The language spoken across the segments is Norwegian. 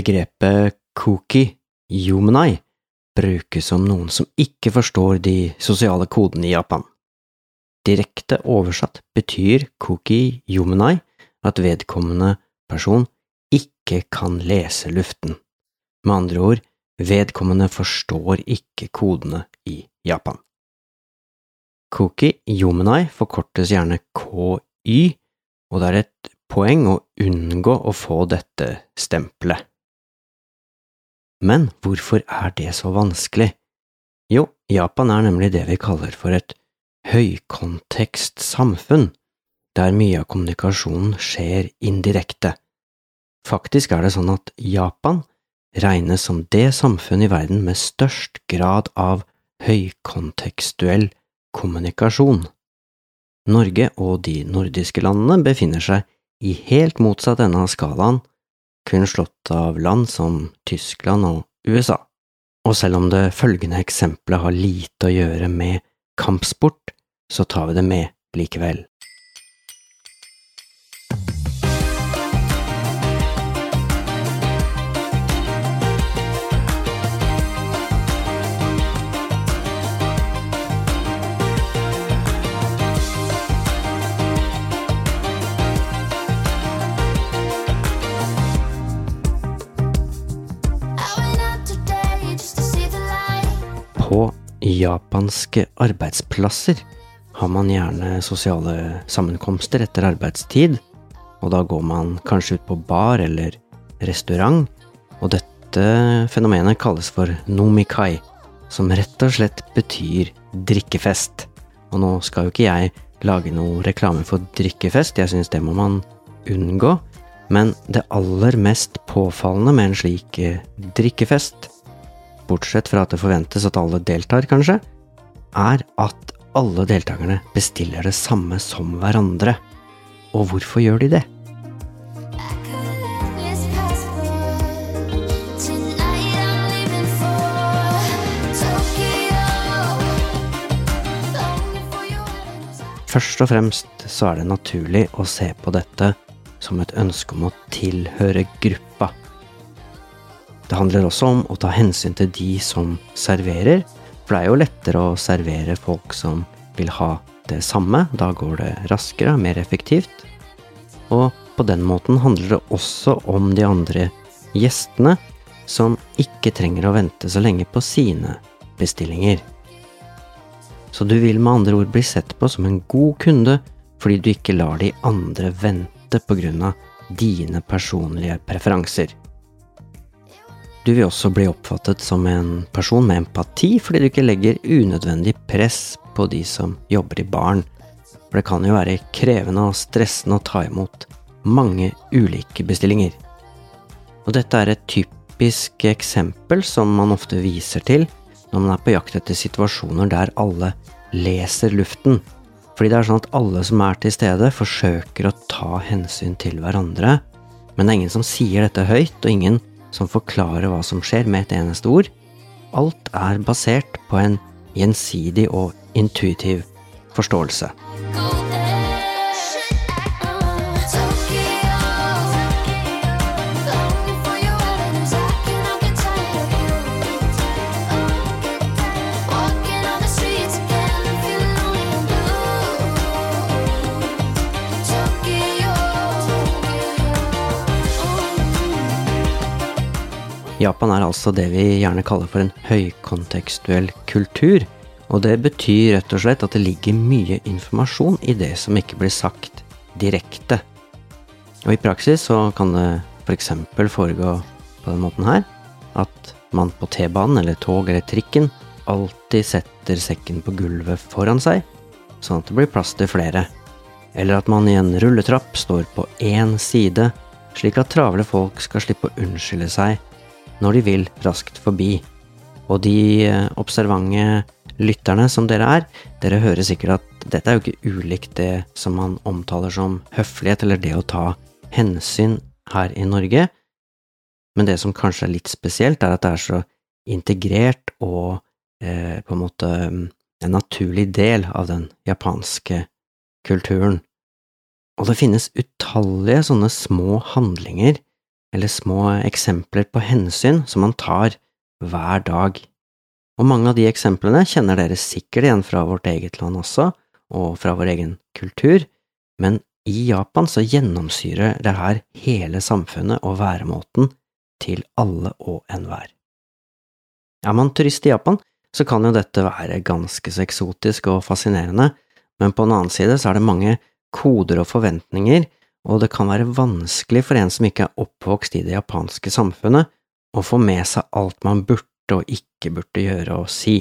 Begrepet kuki, yumenai, brukes om noen som ikke forstår de sosiale kodene i Japan. Direkte oversatt betyr kuki yumenai at vedkommende person ikke kan lese luften. Med andre ord, vedkommende forstår ikke kodene i Japan. Kuki yumenai forkortes gjerne KY, og det er et poeng å unngå å få dette stempelet. Men hvorfor er det så vanskelig? Jo, Japan er nemlig det vi kaller for et høykontekstsamfunn, der mye av kommunikasjonen skjer indirekte. Faktisk er det sånn at Japan regnes som det samfunn i verden med størst grad av høykontekstuell kommunikasjon. Norge og de nordiske landene befinner seg i helt motsatt ende av skalaen, kun slått av land som Tyskland og USA. Og selv om det følgende eksempelet har lite å gjøre med kampsport, så tar vi det med likevel. På japanske arbeidsplasser har man gjerne sosiale sammenkomster etter arbeidstid, og da går man kanskje ut på bar eller restaurant, og dette fenomenet kalles for nomikai, som rett og slett betyr drikkefest. Og nå skal jo ikke jeg lage noe reklame for drikkefest, jeg synes det må man unngå, men det aller mest påfallende med en slik eh, drikkefest, bortsett fra at det forventes at alle deltar, kanskje, er at alle deltakerne bestiller det samme som hverandre. Og hvorfor gjør de det? Først og fremst så er det naturlig å se på dette som et ønske om å tilhøre gruppa. Det handler også om å ta hensyn til de som serverer, for det er jo lettere å servere folk som vil ha det samme, da går det raskere mer effektivt. Og på den måten handler det også om de andre gjestene, som ikke trenger å vente så lenge på sine bestillinger. Så du vil med andre ord bli sett på som en god kunde fordi du ikke lar de andre vente av dine personlige preferanser. Du vil også bli oppfattet som en person med empati fordi du ikke legger unødvendig press på de som jobber i baren, for det kan jo være krevende og stressende å ta imot mange ulike bestillinger. Og dette er et typisk eksempel som man ofte viser til når man er på jakt etter situasjoner der alle leser luften. Fordi det er sånn at alle som er til stede, forsøker å ta hensyn til hverandre, men det er ingen som sier dette høyt, og ingen som forklarer hva som skjer med et eneste ord. Alt er basert på en gjensidig og intuitiv forståelse. Japan er altså det vi gjerne kaller for en høykontekstuell kultur, og det betyr rett og slett at det ligger mye informasjon i det som ikke blir sagt direkte. Og i praksis så kan det f.eks. For foregå på den måten her at man på T-banen eller tog eller trikken alltid setter sekken på gulvet foran seg, sånn at det blir plass til flere. Eller at man i en rulletrapp står på én side, slik at travle folk skal slippe å unnskylde seg når de vil raskt forbi. Og de eh, observante lytterne som dere er, dere hører sikkert at dette er jo ikke ulikt det som man omtaler som høflighet, eller det å ta hensyn her i Norge, men det som kanskje er litt spesielt, er at det er så integrert og eh, på en måte mm, en naturlig del av den japanske kulturen. Og det finnes utallige sånne små handlinger eller små eksempler på hensyn som man tar hver dag. Og mange av de eksemplene kjenner dere sikkert igjen fra vårt eget land også, og fra vår egen kultur, men i Japan så gjennomsyrer det her hele samfunnet og væremåten til alle og enhver. Er man turist i Japan, så kan jo dette være ganske så eksotisk og fascinerende, men på den annen side så er det mange koder og forventninger, og det kan være vanskelig for en som ikke er oppvokst i det japanske samfunnet, å få med seg alt man burde og ikke burde gjøre og si.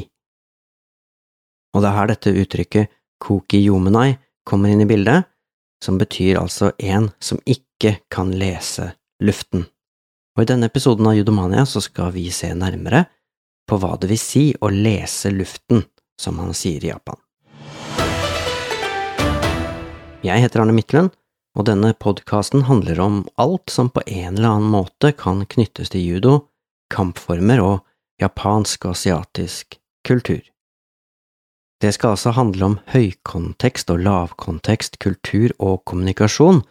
Og det er her dette uttrykket koki yomenai kommer inn i bildet, som betyr altså en som ikke kan lese luften. Og i denne episoden av Judomania så skal vi se nærmere på hva det vil si å lese luften, som han sier i Japan. Jeg heter Arne Midtlund, og denne podkasten handler om alt som på en eller annen måte kan knyttes til judo, kampformer og japansk og asiatisk kultur. Det skal altså handle om høykontekst og lavkontekst kultur og kommunikasjon,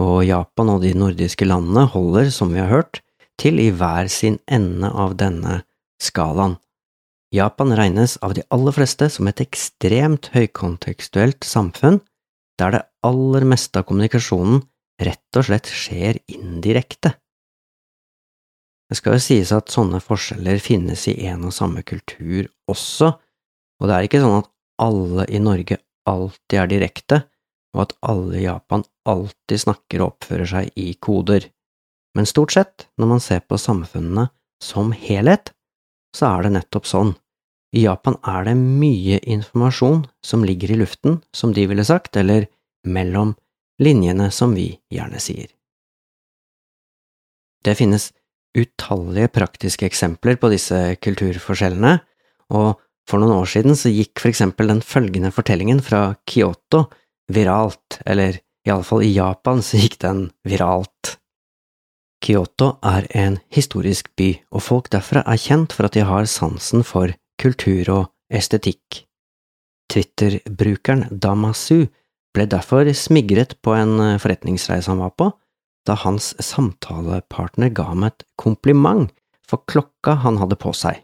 og Japan og de nordiske landene holder, som vi har hørt, til i hver sin ende av denne skalaen. Japan regnes av de aller fleste som et ekstremt høykontekstuelt samfunn, der det aller meste av kommunikasjonen rett og slett skjer indirekte. Det skal jo sies at sånne forskjeller finnes i en og samme kultur også, og det er ikke sånn at alle i Norge alltid er direkte, og at alle i Japan alltid snakker og oppfører seg i koder, men stort sett, når man ser på samfunnene som helhet, så er det nettopp sånn. I Japan er det mye informasjon som ligger i luften, som de ville sagt, eller mellom linjene, som vi gjerne sier. Det finnes utallige praktiske eksempler på disse kulturforskjellene, og for noen år siden så gikk for eksempel den følgende fortellingen fra Kyoto viralt, eller iallfall i Japan så gikk den viralt. Kyoto er en historisk by, og folk derfra er kjent for at de har sansen for kultur og estetikk. Twitter-brukeren Damasu ble derfor smigret på en forretningsreise han var på, da hans samtalepartner ga ham et kompliment for klokka han hadde på seg.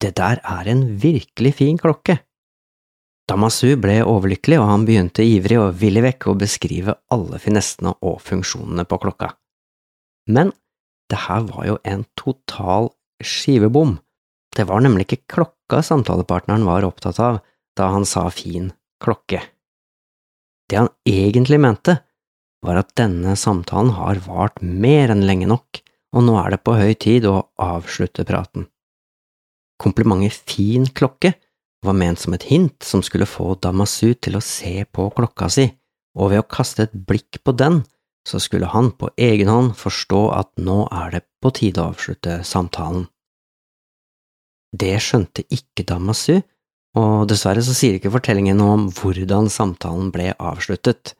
Det der er en virkelig fin klokke. Damasu ble overlykkelig, og han begynte ivrig og villig vekk å beskrive alle finessene og funksjonene på klokka. Men det her var jo en total skivebom. Det var nemlig ikke klokka samtalepartneren var opptatt av da han sa fin klokke. Det han egentlig mente, var at denne samtalen har vart mer enn lenge nok, og nå er det på høy tid å avslutte praten. Komplimentet fin klokke var ment som et hint som skulle få Damasu til å se på klokka si, og ved å kaste et blikk på den så skulle han på egen hånd forstå at nå er det på tide å avslutte samtalen. Det skjønte ikke Damasu, og dessverre så sier ikke fortellingen noe om hvordan samtalen ble avsluttet.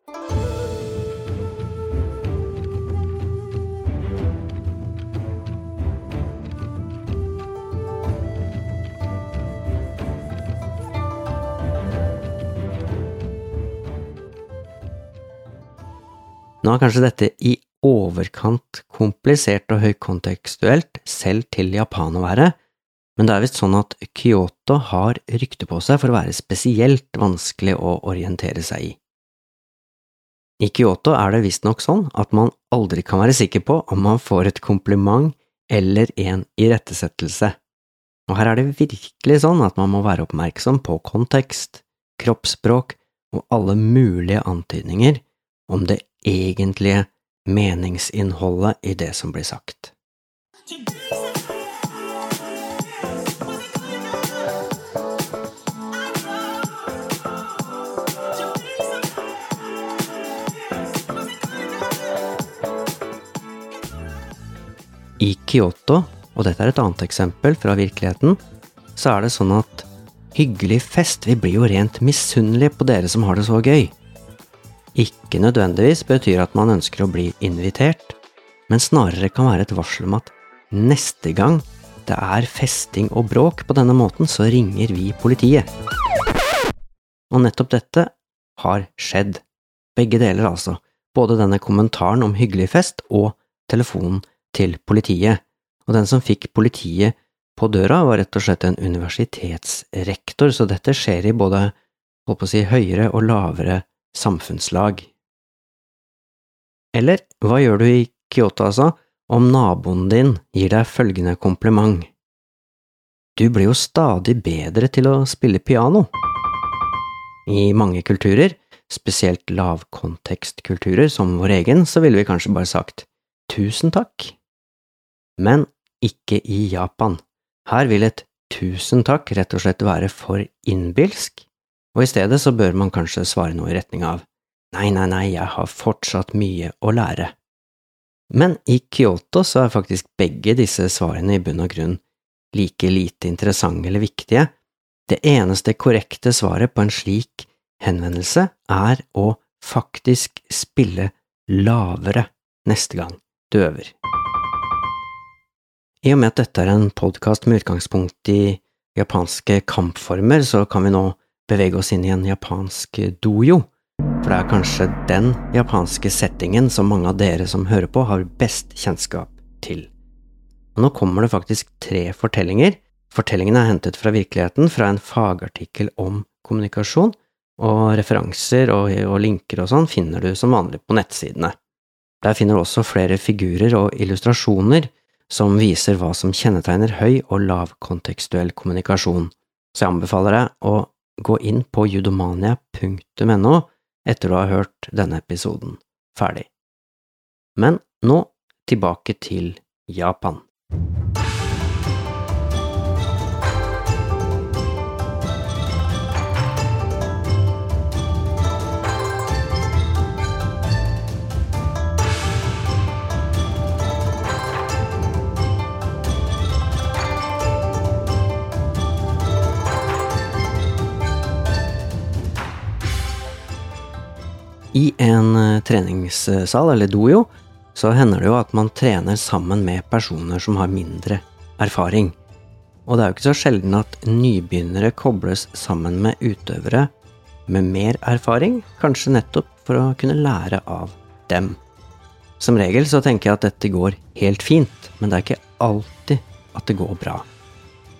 Nå er kanskje dette i overkant komplisert og høykontekstuelt, selv til Japan men det er visst sånn at Kyoto har rykte på seg for å være spesielt vanskelig å orientere seg i. I Kyoto er det visstnok sånn at man aldri kan være sikker på om man får et kompliment eller en irettesettelse, og her er det virkelig sånn at man må være oppmerksom på kontekst, kroppsspråk og alle mulige antydninger om det egentlige meningsinnholdet i det som blir sagt. I Kyoto, og dette er et annet eksempel fra virkeligheten, så er det sånn at hyggelig fest, vi blir jo rent misunnelige på dere som har det så gøy ikke nødvendigvis betyr at man ønsker å bli invitert, men snarere kan være et varsel om at neste gang det er festing og bråk på denne måten, så ringer vi politiet. Og nettopp dette har skjedd. Begge deler, altså. Både denne kommentaren om hyggelig fest og telefonen til politiet, og den som fikk politiet på døra, var rett og slett en universitetsrektor, så dette skjer i både, holdt på å si, høyere og lavere samfunnslag. Eller hva gjør du i Kyoto, altså, om naboen din gir deg følgende kompliment? Du blir jo stadig bedre til å spille piano. I mange kulturer, spesielt lavkontekstkulturer som vår egen, så ville vi kanskje bare sagt tusen takk. Men ikke i Japan. Her vil et tusen takk rett og slett være for innbilsk, og i stedet så bør man kanskje svare noe i retning av nei, nei, nei, jeg har fortsatt mye å lære. Men i Kyoto så er faktisk begge disse svarene i bunn og grunn like lite interessante eller viktige. Det eneste korrekte svaret på en slik henvendelse er å faktisk spille lavere neste gang du øver. I og med at dette er en podkast med utgangspunkt i japanske kampformer, så kan vi nå bevege oss inn i en japansk dojo, for det er kanskje den japanske settingen som mange av dere som hører på, har best kjennskap til. Og nå kommer det faktisk tre fortellinger. Fortellingene er hentet fra virkeligheten, fra en fagartikkel om kommunikasjon, og referanser og, og linker og sånn finner du som vanlig på nettsidene. Der finner du også flere figurer og illustrasjoner som viser hva som kjennetegner høy og lavkontekstuell kommunikasjon, så jeg anbefaler deg å gå inn på judomania.no etter å ha hørt denne episoden ferdig. Men nå tilbake til Japan. I en eh, treningssal, eller dojo, så hender det jo at man trener sammen med personer som har mindre erfaring. Og det er jo ikke så sjelden at nybegynnere kobles sammen med utøvere med mer erfaring, kanskje nettopp for å kunne lære av dem. Som regel så tenker jeg at dette går helt fint, men det er ikke alltid at det går bra.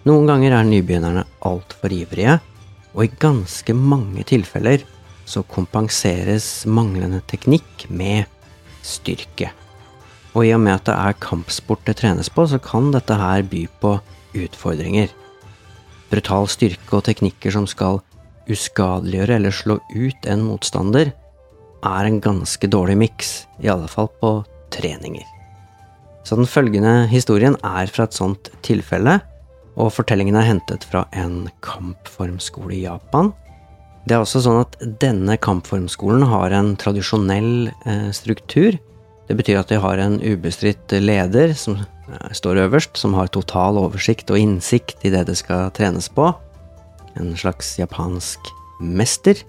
Noen ganger er nybegynnerne altfor ivrige, og i ganske mange tilfeller så kompenseres manglende teknikk med styrke. Og i og med at det er kampsport det trenes på, så kan dette her by på utfordringer. Brutal styrke og teknikker som skal uskadeliggjøre eller slå ut en motstander, er en ganske dårlig miks, i alle fall på treninger. Så den følgende historien er fra et sånt tilfelle, og fortellingen er hentet fra en kampformskole i Japan det er også sånn at denne kampformskolen har en tradisjonell eh, struktur. Det betyr at de har en ubestridt leder som eh, står øverst, som har total oversikt og innsikt i det det skal trenes på. En slags japansk mester.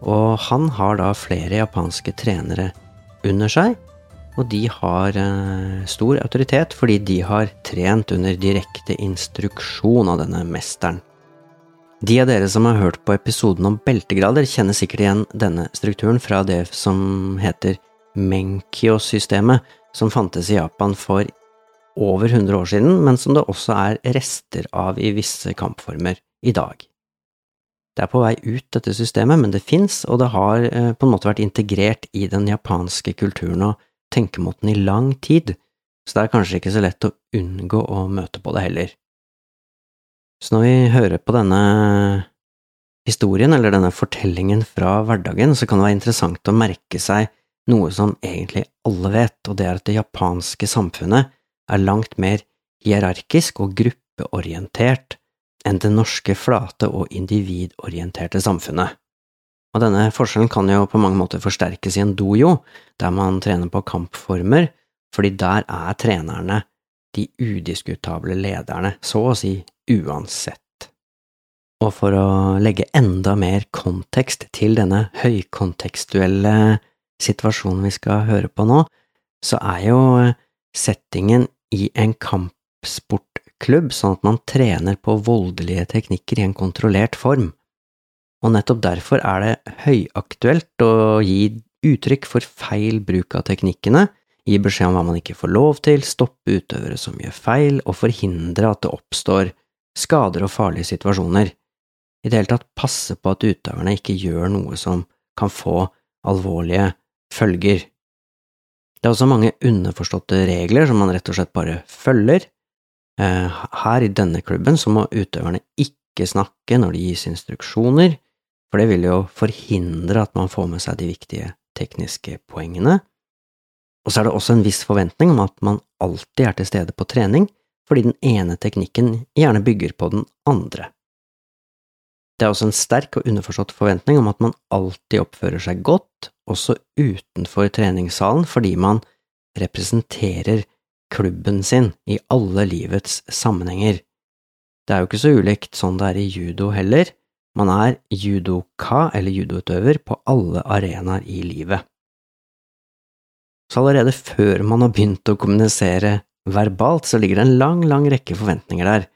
Og han har da flere japanske trenere under seg, og de har eh, stor autoritet fordi de har trent under direkte instruksjon av denne mesteren. De av dere som har hørt på episoden om beltegrader, kjenner sikkert igjen denne strukturen fra det som heter Menkyo-systemet, som fantes i Japan for over 100 år siden, men som det også er rester av i visse kampformer i dag. Det er på vei ut, dette systemet, men det fins, og det har eh, på en måte vært integrert i den japanske kulturen og tenkemåten i lang tid, så det er kanskje ikke så lett å unngå å møte på det heller. Så når vi hører på denne historien, eller denne fortellingen fra hverdagen, så kan det være interessant å merke seg noe som egentlig alle vet, og det er at det japanske samfunnet er langt mer hierarkisk og gruppeorientert enn det norske flate og individorienterte samfunnet. Og denne forskjellen kan jo på mange måter forsterkes i en dojo, der man trener på kampformer, fordi der er trenerne de udiskutable lederne, så å si uansett. Og for å legge enda mer kontekst til denne høykontekstuelle situasjonen vi skal høre på nå, så er jo settingen i en kampsportklubb sånn at man trener på voldelige teknikker i en kontrollert form. Og nettopp derfor er det høyaktuelt å gi uttrykk for feil bruk av teknikkene gi beskjed om hva man ikke får lov til, stoppe utøvere som gjør feil, og forhindre at det oppstår skader og farlige situasjoner. I det hele tatt passe på at utøverne ikke gjør noe som kan få alvorlige følger. Det er også mange underforståtte regler som man rett og slett bare følger. Eh, her i denne klubben så må utøverne ikke snakke når det gis instruksjoner, for det vil jo forhindre at man får med seg de viktige tekniske poengene. Og så er det også en viss forventning om at man alltid er til stede på trening, fordi den ene teknikken gjerne bygger på den andre. Det er også en sterk og underforstått forventning om at man alltid oppfører seg godt, også utenfor treningssalen, fordi man representerer klubben sin i alle livets sammenhenger. Det er jo ikke så ulikt sånn det er i judo heller, man er judoka eller judoutøver på alle arenaer i livet. Så allerede før man har begynt å kommunisere verbalt, så ligger det en lang, lang rekke forventninger der.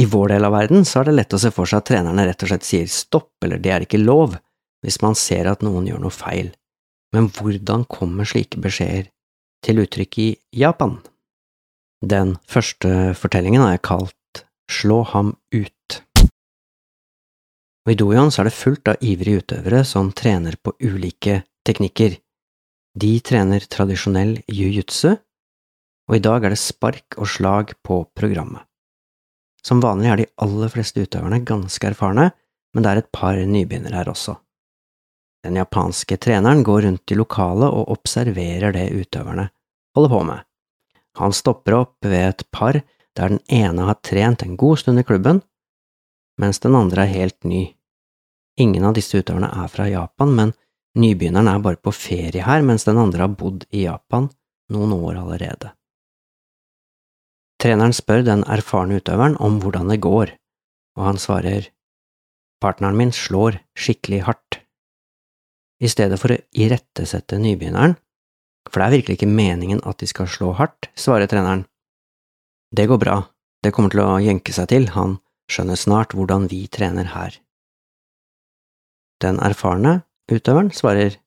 I vår del av verden så er det lett å se for seg at trenerne rett og slett sier stopp eller det er ikke lov, hvis man ser at noen gjør noe feil. Men hvordan kommer slike beskjeder til uttrykk i Japan? Den første fortellingen har jeg kalt Slå ham ut. Og i dojoen er det fullt av ivrige utøvere som trener på ulike teknikker. De trener tradisjonell jiu-jitsu, og i dag er det spark og slag på programmet. Som vanlig er de aller fleste utøverne ganske erfarne, men det er et par nybegynnere her også. Den japanske treneren går rundt i lokalet og observerer det utøverne holder på med. Han stopper opp ved et par der den ene har trent en god stund i klubben, mens den andre er helt ny. Ingen av disse utøverne er fra Japan, men nybegynneren er bare på ferie her, mens den andre har bodd i Japan noen år allerede. Treneren spør den erfarne utøveren om hvordan det går, og han svarer partneren min slår skikkelig hardt. I stedet for å irettesette nybegynneren, for det er virkelig ikke meningen at de skal slå hardt, svarer treneren. Det går bra, det kommer til å jenke seg til, han skjønner snart hvordan vi trener her. Den erfarne utøveren svarer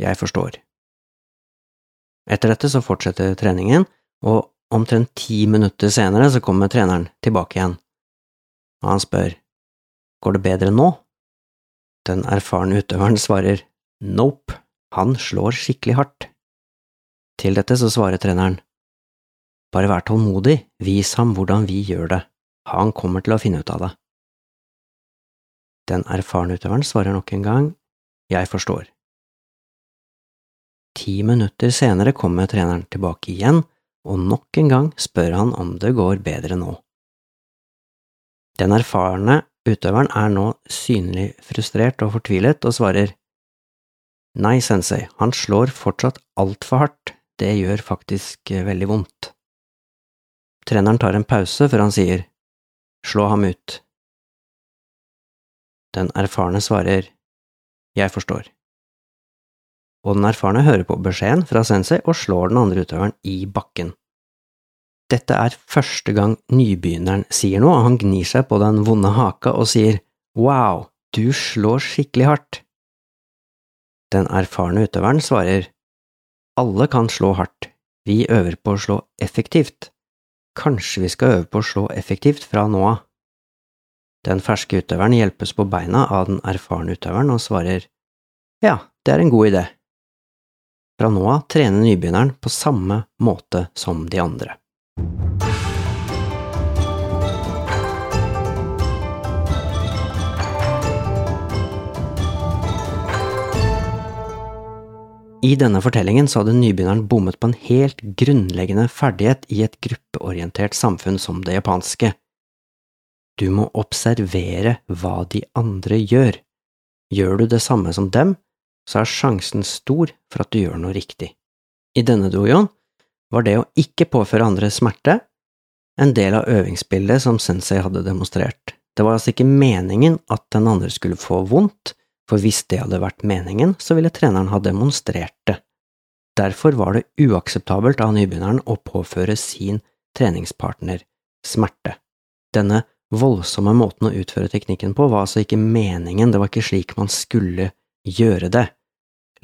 jeg forstår. Etter dette så fortsetter treningen, og Omtrent ti minutter senere så kommer treneren tilbake igjen, og han spør Går det bedre nå? Den erfarne utøveren svarer Nope, han slår skikkelig hardt. Til dette så svarer treneren Bare vær tålmodig, vis ham hvordan vi gjør det, han kommer til å finne ut av det. Den erfarne utøveren svarer nok en gang Jeg forstår. Ti minutter senere kommer treneren tilbake igjen og nok en gang spør han om det går bedre nå. Den erfarne utøveren er nå synlig frustrert og fortvilet og svarer Nei, sensei, han slår fortsatt altfor hardt, det gjør faktisk veldig vondt. Treneren tar en pause før han sier Slå ham ut. Den erfarne svarer Jeg forstår og den erfarne hører på beskjeden fra sensei og slår den andre utøveren i bakken. Dette er første gang nybegynneren sier noe, og han gnir seg på den vonde haka og sier wow, du slår skikkelig hardt. Den erfarne utøveren svarer alle kan slå hardt, vi øver på å slå effektivt, kanskje vi skal øve på å slå effektivt fra nå av. Den ferske utøveren hjelpes på beina av den erfarne utøveren og svarer ja, det er en god idé. Fra nå av trener nybegynneren på samme måte som de andre. I denne fortellingen så hadde nybegynneren bommet på en helt grunnleggende ferdighet i et gruppeorientert samfunn som det japanske. Du må observere hva de andre gjør. Gjør du det samme som dem, så er sjansen stor for at du gjør noe riktig. I denne dojoen var det å ikke påføre andre smerte en del av øvingsbildet som sensei hadde demonstrert. Det var altså ikke meningen at den andre skulle få vondt, for hvis det hadde vært meningen, så ville treneren ha demonstrert det. Derfor var det uakseptabelt av nybegynneren å påføre sin treningspartner smerte. Denne voldsomme måten å utføre teknikken på var altså ikke meningen, det var ikke slik man skulle gjøre det.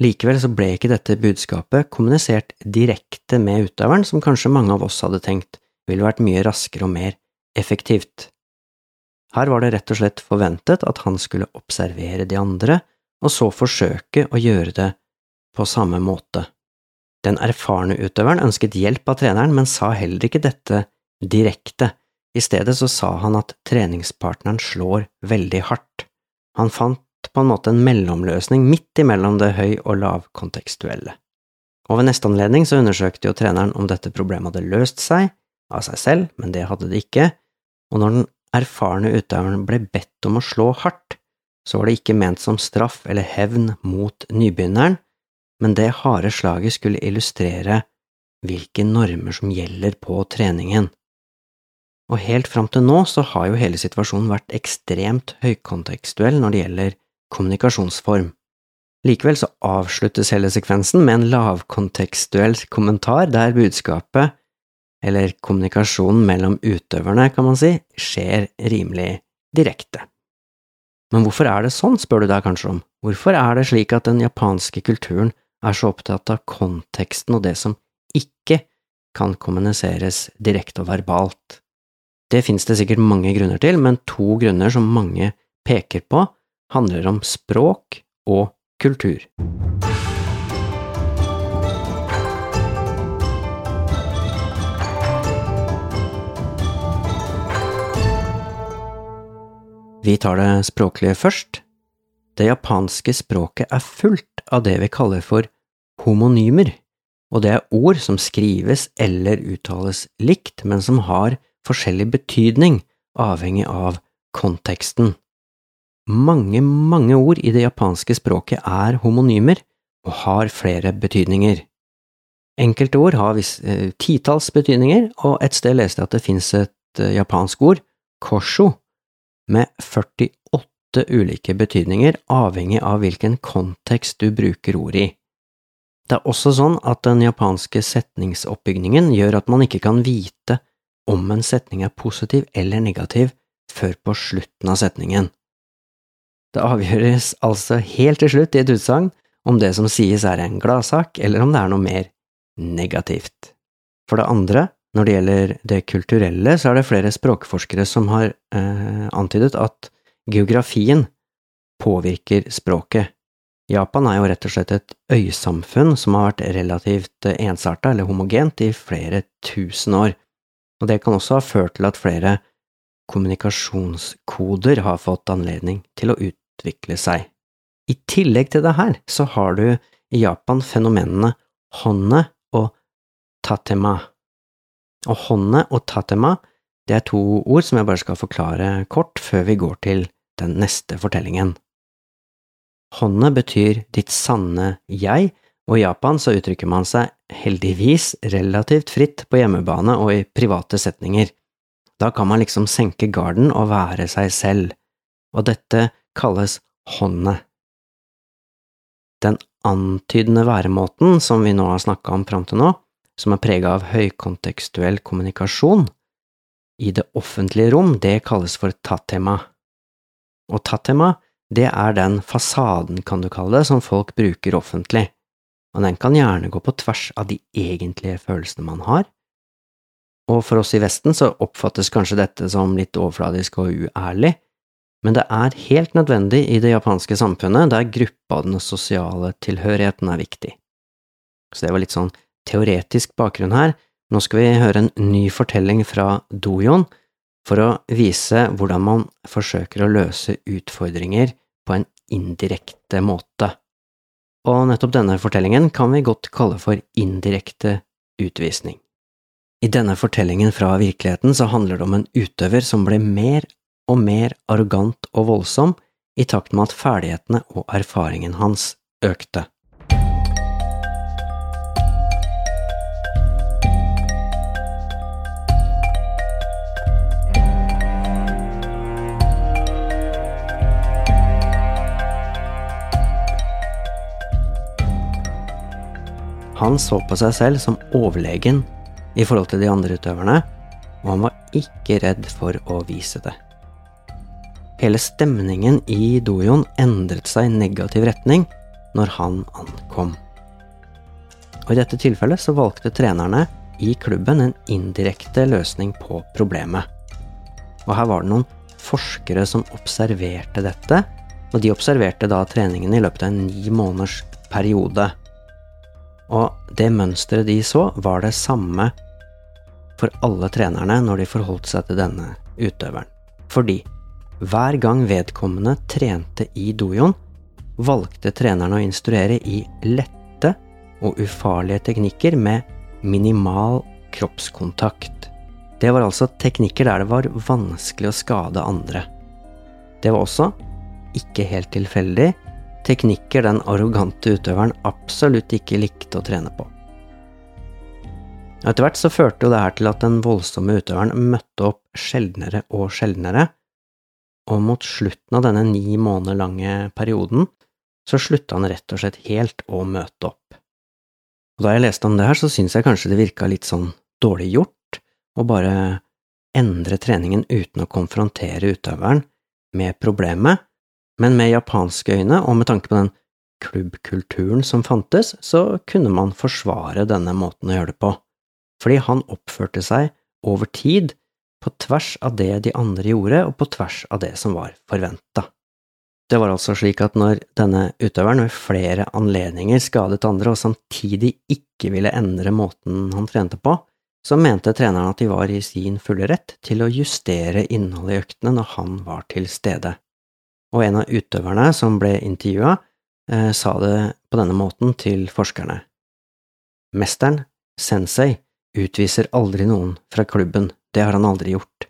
Likevel så ble ikke dette budskapet kommunisert direkte med utøveren, som kanskje mange av oss hadde tenkt ville vært mye raskere og mer effektivt. Her var det rett og slett forventet at han skulle observere de andre, og så forsøke å gjøre det på samme måte. Den erfarne utøveren ønsket hjelp av treneren, men sa heller ikke dette direkte. I stedet så sa han at treningspartneren slår veldig hardt. Han fant på en måte en mellomløsning midt imellom det høy- og lavkontekstuelle. Og ved neste anledning så undersøkte jo treneren om dette problemet hadde løst seg, av seg selv, men det hadde det ikke, og når den erfarne utøveren ble bedt om å slå hardt, så var det ikke ment som straff eller hevn mot nybegynneren, men det harde slaget skulle illustrere hvilke normer som gjelder på treningen. Og helt fram til nå så har jo hele situasjonen vært ekstremt høykontekstuell når det gjelder kommunikasjonsform. Likevel så avsluttes hele sekvensen med en lavkontekstuell kommentar der budskapet, eller kommunikasjonen mellom utøverne, kan man si, skjer rimelig direkte. Men hvorfor er det sånn, spør du deg kanskje om, hvorfor er det slik at den japanske kulturen er så opptatt av konteksten og det som ikke kan kommuniseres direkte og verbalt? Det finnes det sikkert mange grunner til, men to grunner som mange peker på, handler om språk og kultur. Vi tar det språklige først. Det japanske språket er fullt av det vi kaller for homonymer, og det er ord som skrives eller uttales likt, men som har forskjellig betydning avhengig av konteksten. Mange, mange ord i det japanske språket er homonymer og har flere betydninger. Enkelte ord har vis, eh, titalls betydninger, og et sted leste jeg at det finnes et eh, japansk ord, kosho, med 48 ulike betydninger avhengig av hvilken kontekst du bruker ordet i. Det er også sånn at den japanske setningsoppbygningen gjør at man ikke kan vite om en setning er positiv eller negativ før på slutten av setningen. Det avgjøres altså helt til slutt i et utsagn om det som sies er en gladsak, eller om det er noe mer negativt. For det andre, når det gjelder det kulturelle, så er det flere språkforskere som har eh, antydet at geografien påvirker språket. Japan er jo rett og slett et øysamfunn som har vært relativt ensarta, eller homogent, i flere tusen år, og det kan også ha ført til at flere kommunikasjonskoder har fått anledning til å utvikle seg. I tillegg til det her, så har du i Japan fenomenene honne og tatema. Og honne og tatema, det er to ord som jeg bare skal forklare kort før vi går til den neste fortellingen. Honne betyr ditt sanne jeg, og i Japan så uttrykker man seg heldigvis relativt fritt på hjemmebane og i private setninger. Da kan man liksom senke garden og være seg selv, og dette kalles håndet. Den antydende væremåten som vi nå har snakka om fram til nå, som er prega av høykontekstuell kommunikasjon, i det offentlige rom, det kalles for tatema. Og tatema, det er den fasaden, kan du kalle det, som folk bruker offentlig, og den kan gjerne gå på tvers av de egentlige følelsene man har. Og for oss i Vesten så oppfattes kanskje dette som litt overfladisk og uærlig, men det er helt nødvendig i det japanske samfunnet, der gruppa den sosiale tilhørigheten er viktig. Så det var litt sånn teoretisk bakgrunn her. Nå skal vi høre en ny fortelling fra Dojon for å vise hvordan man forsøker å løse utfordringer på en indirekte måte. Og nettopp denne fortellingen kan vi godt kalle for indirekte utvisning. I denne fortellingen fra virkeligheten så handler det om en utøver som ble mer og mer arrogant og voldsom i takt med at ferdighetene og erfaringen hans økte. Han så på seg selv som overlegen i forhold til de andre utøverne, og han var ikke redd for å vise det. Hele stemningen i dojoen endret seg i negativ retning når han ankom. Og I dette tilfellet så valgte trenerne i klubben en indirekte løsning på problemet. Og her var det noen forskere som observerte dette, og de observerte da treningen i løpet av en ni måneders periode. Og det mønsteret de så, var det samme for alle trenerne når de forholdt seg til denne utøveren. Fordi hver gang vedkommende trente i dojoen, valgte trenerne å instruere i lette og ufarlige teknikker med minimal kroppskontakt. Det var altså teknikker der det var vanskelig å skade andre. Det var også, ikke helt tilfeldig, teknikker den arrogante utøveren absolutt ikke likte å trene på. Etter hvert så førte jo det her til at den voldsomme utøveren møtte opp sjeldnere og sjeldnere, og mot slutten av denne ni måneder lange perioden så slutta han rett og slett helt å møte opp. Og da jeg leste om det her, så syntes jeg kanskje det virka litt sånn dårlig gjort å bare endre treningen uten å konfrontere utøveren med problemet, men med japanske øyne og med tanke på den klubbkulturen som fantes, så kunne man forsvare denne måten å gjøre det på fordi han oppførte seg over tid på tvers av det de andre gjorde, og på tvers av det som var forventa. Det var altså slik at når denne utøveren ved flere anledninger skadet andre og samtidig ikke ville endre måten han trente på, så mente treneren at de var i sin fulle rett til å justere innholdet i øktene når han var til stede. Og en av utøverne som ble intervjua, eh, sa det på denne måten til forskerne. Mesteren, sensei, utviser aldri noen fra klubben, det har han aldri gjort.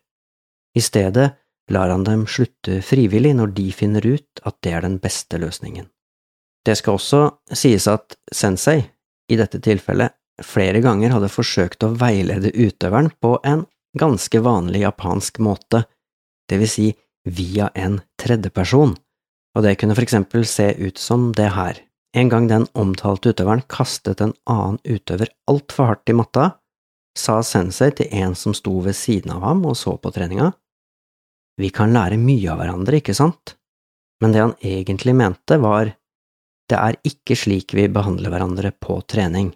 I stedet lar han dem slutte frivillig når de finner ut at det er den beste løsningen. Det skal også sies at sensei, i dette tilfellet, flere ganger hadde forsøkt å veilede utøveren på en ganske vanlig japansk måte, det vil si via en tredjeperson, og det kunne for eksempel se ut som det her. En gang den omtalte utøveren kastet en annen utøver altfor hardt i matta, sa sensei til en som sto ved siden av ham og så på treninga. Vi kan lære mye av hverandre, ikke sant? Men det han egentlig mente, var det er ikke slik vi behandler hverandre på trening.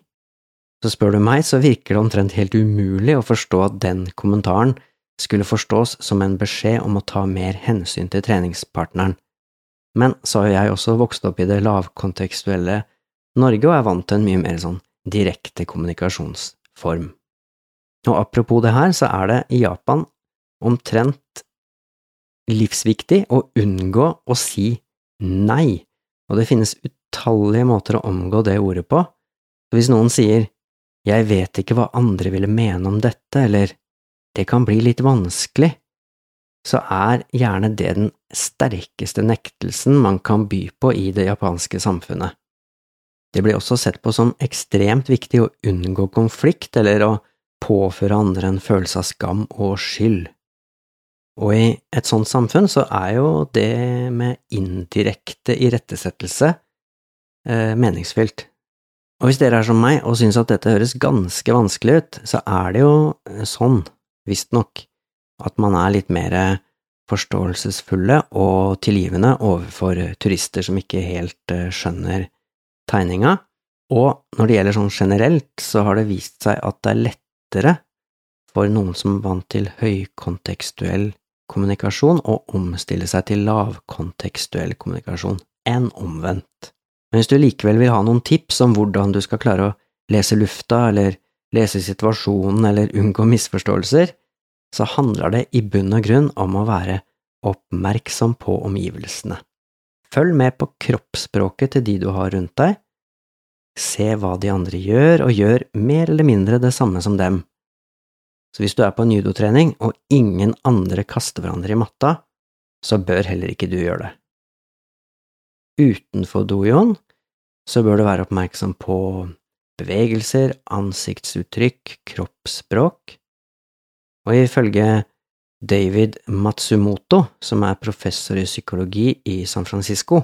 Så spør du meg, så virker det omtrent helt umulig å forstå at den kommentaren skulle forstås som en beskjed om å ta mer hensyn til treningspartneren. Men så har jeg også vokst opp i det lavkontekstuelle Norge og er vant til en mye mer sånn direkte kommunikasjonsform. Og apropos det her, så er det i Japan omtrent livsviktig å unngå å si nei, og det finnes utallige måter å omgå det ordet på. Så hvis noen sier jeg vet ikke hva andre ville mene om dette, eller det kan bli litt vanskelig, så er gjerne det den sterkeste nektelsen man kan by på i det japanske samfunnet. Det blir også sett på som ekstremt viktig å unngå konflikt eller å påføre andre en følelse av skam og skyld. Og i et sånt samfunn så er jo det med indirekte irettesettelse eh, meningsfylt. Og hvis dere er som meg og synes at dette høres ganske vanskelig ut, så er det jo eh, sånn, visstnok, at man er litt mer forståelsesfulle og tilgivende overfor turister som ikke helt eh, skjønner tegninga, og når det gjelder sånn generelt, så har det vist seg at det er lettere for noen som er vant til høykontekstuell kommunikasjon, å omstille seg til lavkontekstuell kommunikasjon enn omvendt. Men hvis du likevel vil ha noen tips om hvordan du skal klare å lese lufta, eller lese situasjonen, eller unngå misforståelser, så handler det i bunn og grunn om å være oppmerksom på omgivelsene. Følg med på kroppsspråket til de du har rundt deg, se hva de andre gjør, og gjør mer eller mindre det samme som dem. Så hvis du er på en judotrening, og ingen andre kaster hverandre i matta, så bør heller ikke du gjøre det. Utenfor dojoen så bør du være oppmerksom på bevegelser, ansiktsuttrykk, kroppsspråk, og ifølge David Matsumoto, som er professor i psykologi i San Francisco,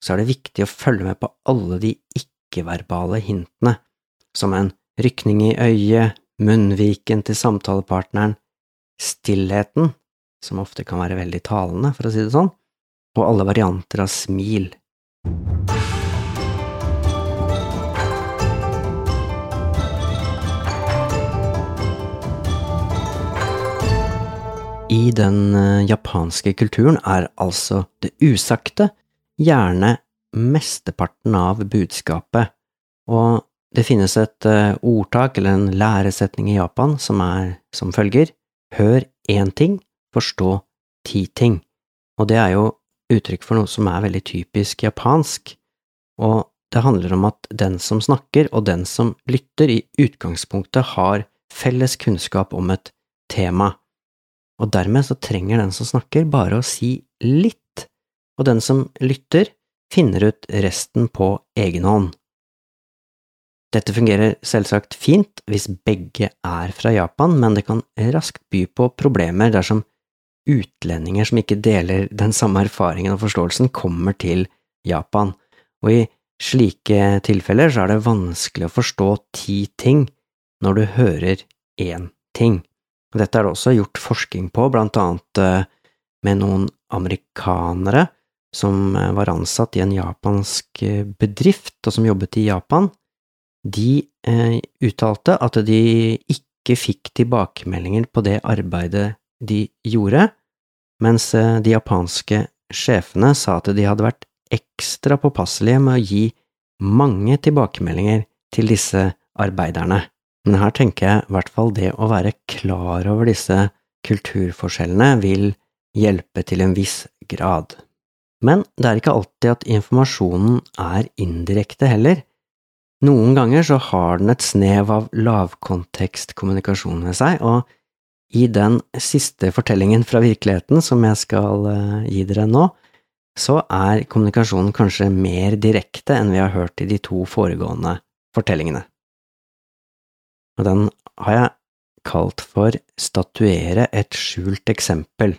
så er det viktig å følge med på alle de ikke ikke-verbale hintene, som en rykning i øyet, munnviken til samtalepartneren, stillheten, som ofte kan være veldig talende, for å si det sånn, og alle varianter av smil. I den eh, japanske kulturen er altså det usagte gjerne mesteparten av budskapet, og det finnes et eh, ordtak eller en læresetning i Japan som er som følger Hør én ting, forstå ti ting, og det er jo uttrykk for noe som er veldig typisk japansk, og det handler om at den som snakker og den som lytter, i utgangspunktet har felles kunnskap om et tema og dermed så trenger den som snakker, bare å si litt, og den som lytter, finner ut resten på egen hånd. Dette fungerer selvsagt fint hvis begge er fra Japan, men det kan raskt by på problemer dersom utlendinger som ikke deler den samme erfaringen og forståelsen, kommer til Japan, og i slike tilfeller så er det vanskelig å forstå ti ting når du hører én ting. Dette er det også gjort forskning på, blant annet eh, med noen amerikanere som eh, var ansatt i en japansk eh, bedrift og som jobbet i Japan. De uttalte at de ikke fikk tilbakemeldinger på det arbeidet de gjorde, mens de japanske sjefene sa at de hadde vært ekstra påpasselige med å gi mange tilbakemeldinger til disse arbeiderne. Men her tenker jeg i hvert fall det å være klar over disse kulturforskjellene vil hjelpe til en viss grad. Men det er ikke alltid at informasjonen er indirekte heller. Noen ganger så har den et snev av lavkontekstkommunikasjon ved seg, og i den siste fortellingen fra virkeligheten som jeg skal eh, gi dere nå, så er kommunikasjonen kanskje mer direkte enn vi har hørt i de to foregående fortellingene og den har jeg kalt for Statuere et skjult eksempel.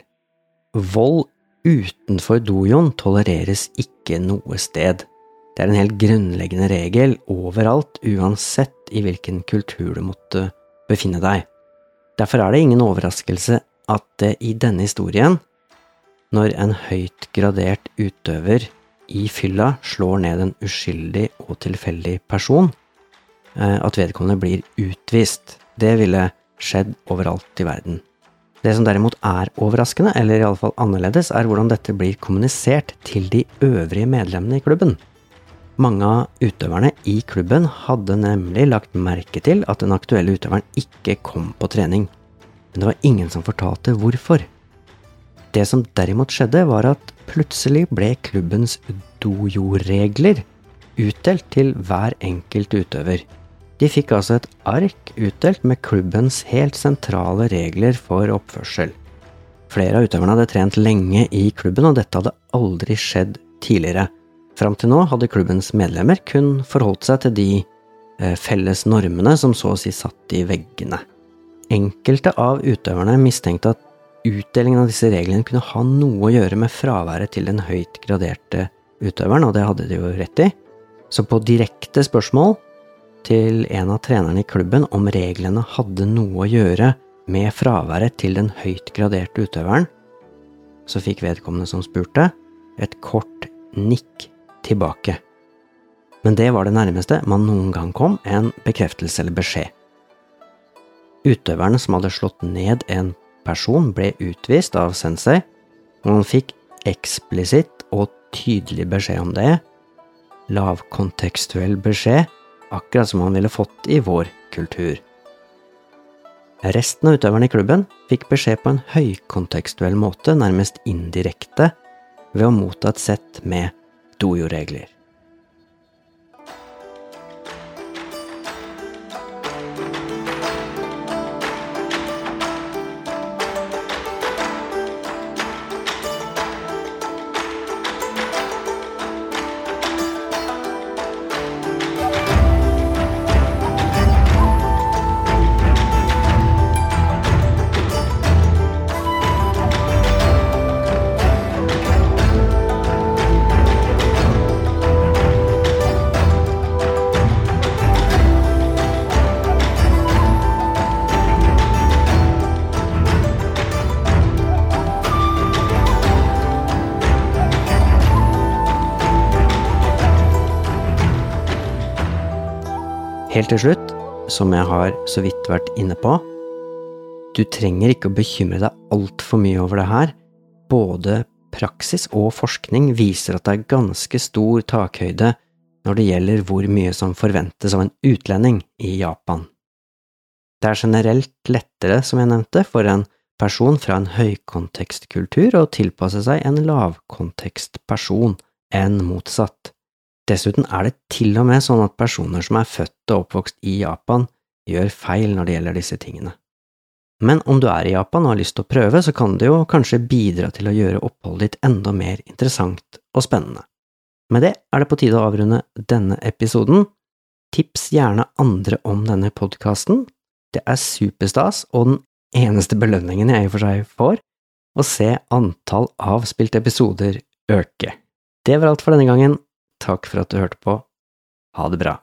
Vold utenfor dojoen tolereres ikke noe sted. Det er en helt grunnleggende regel overalt, uansett i hvilken kultur du måtte befinne deg. Derfor er det ingen overraskelse at det i denne historien, når en høyt gradert utøver i fylla slår ned en uskyldig og tilfeldig person, at vedkommende blir utvist. Det ville skjedd overalt i verden. Det som derimot er overraskende, eller iallfall annerledes, er hvordan dette blir kommunisert til de øvrige medlemmene i klubben. Mange av utøverne i klubben hadde nemlig lagt merke til at den aktuelle utøveren ikke kom på trening, men det var ingen som fortalte hvorfor. Det som derimot skjedde, var at plutselig ble klubbens dojo-regler utdelt til hver enkelt utøver. De fikk altså et ark utdelt med klubbens helt sentrale regler for oppførsel. Flere av utøverne hadde trent lenge i klubben, og dette hadde aldri skjedd tidligere. Fram til nå hadde klubbens medlemmer kun forholdt seg til de eh, felles normene som så å si satt i veggene. Enkelte av utøverne mistenkte at utdelingen av disse reglene kunne ha noe å gjøre med fraværet til den høyt graderte utøveren, og det hadde de jo rett i. Så på direkte spørsmål til en av trenerne i klubben om reglene hadde noe å gjøre med fraværet til den høyt graderte utøveren, så fikk vedkommende som spurte, et kort nikk tilbake. Men det var det nærmeste man noen gang kom en bekreftelse eller beskjed. Utøverne som hadde slått ned en person, ble utvist av sensei, og han fikk eksplisitt og tydelig beskjed om det, lavkontekstuell beskjed akkurat som han ville fått i vår kultur. Resten av utøverne i klubben fikk beskjed på en høykontekstuell måte, nærmest indirekte, ved å motta et sett med dojo-regler. Til slutt, som jeg har så vidt vært inne på, Du trenger ikke å bekymre deg altfor mye over det her. Både praksis og forskning viser at det er ganske stor takhøyde når det gjelder hvor mye som forventes av en utlending i Japan. Det er generelt lettere, som jeg nevnte, for en person fra en høykontekstkultur å tilpasse seg en lavkontekstperson enn motsatt. Dessuten er det til og med sånn at personer som er født og oppvokst i Japan, gjør feil når det gjelder disse tingene. Men om du er i Japan og har lyst til å prøve, så kan det jo kanskje bidra til å gjøre oppholdet ditt enda mer interessant og spennende. Med det er det på tide å avrunde denne episoden. Tips gjerne andre om denne podkasten. Det er superstas, og den eneste belønningen jeg i og for seg får, å se antall avspilte episoder øke. Det var alt for denne gangen. Takk for at du hørte på. Ha det bra.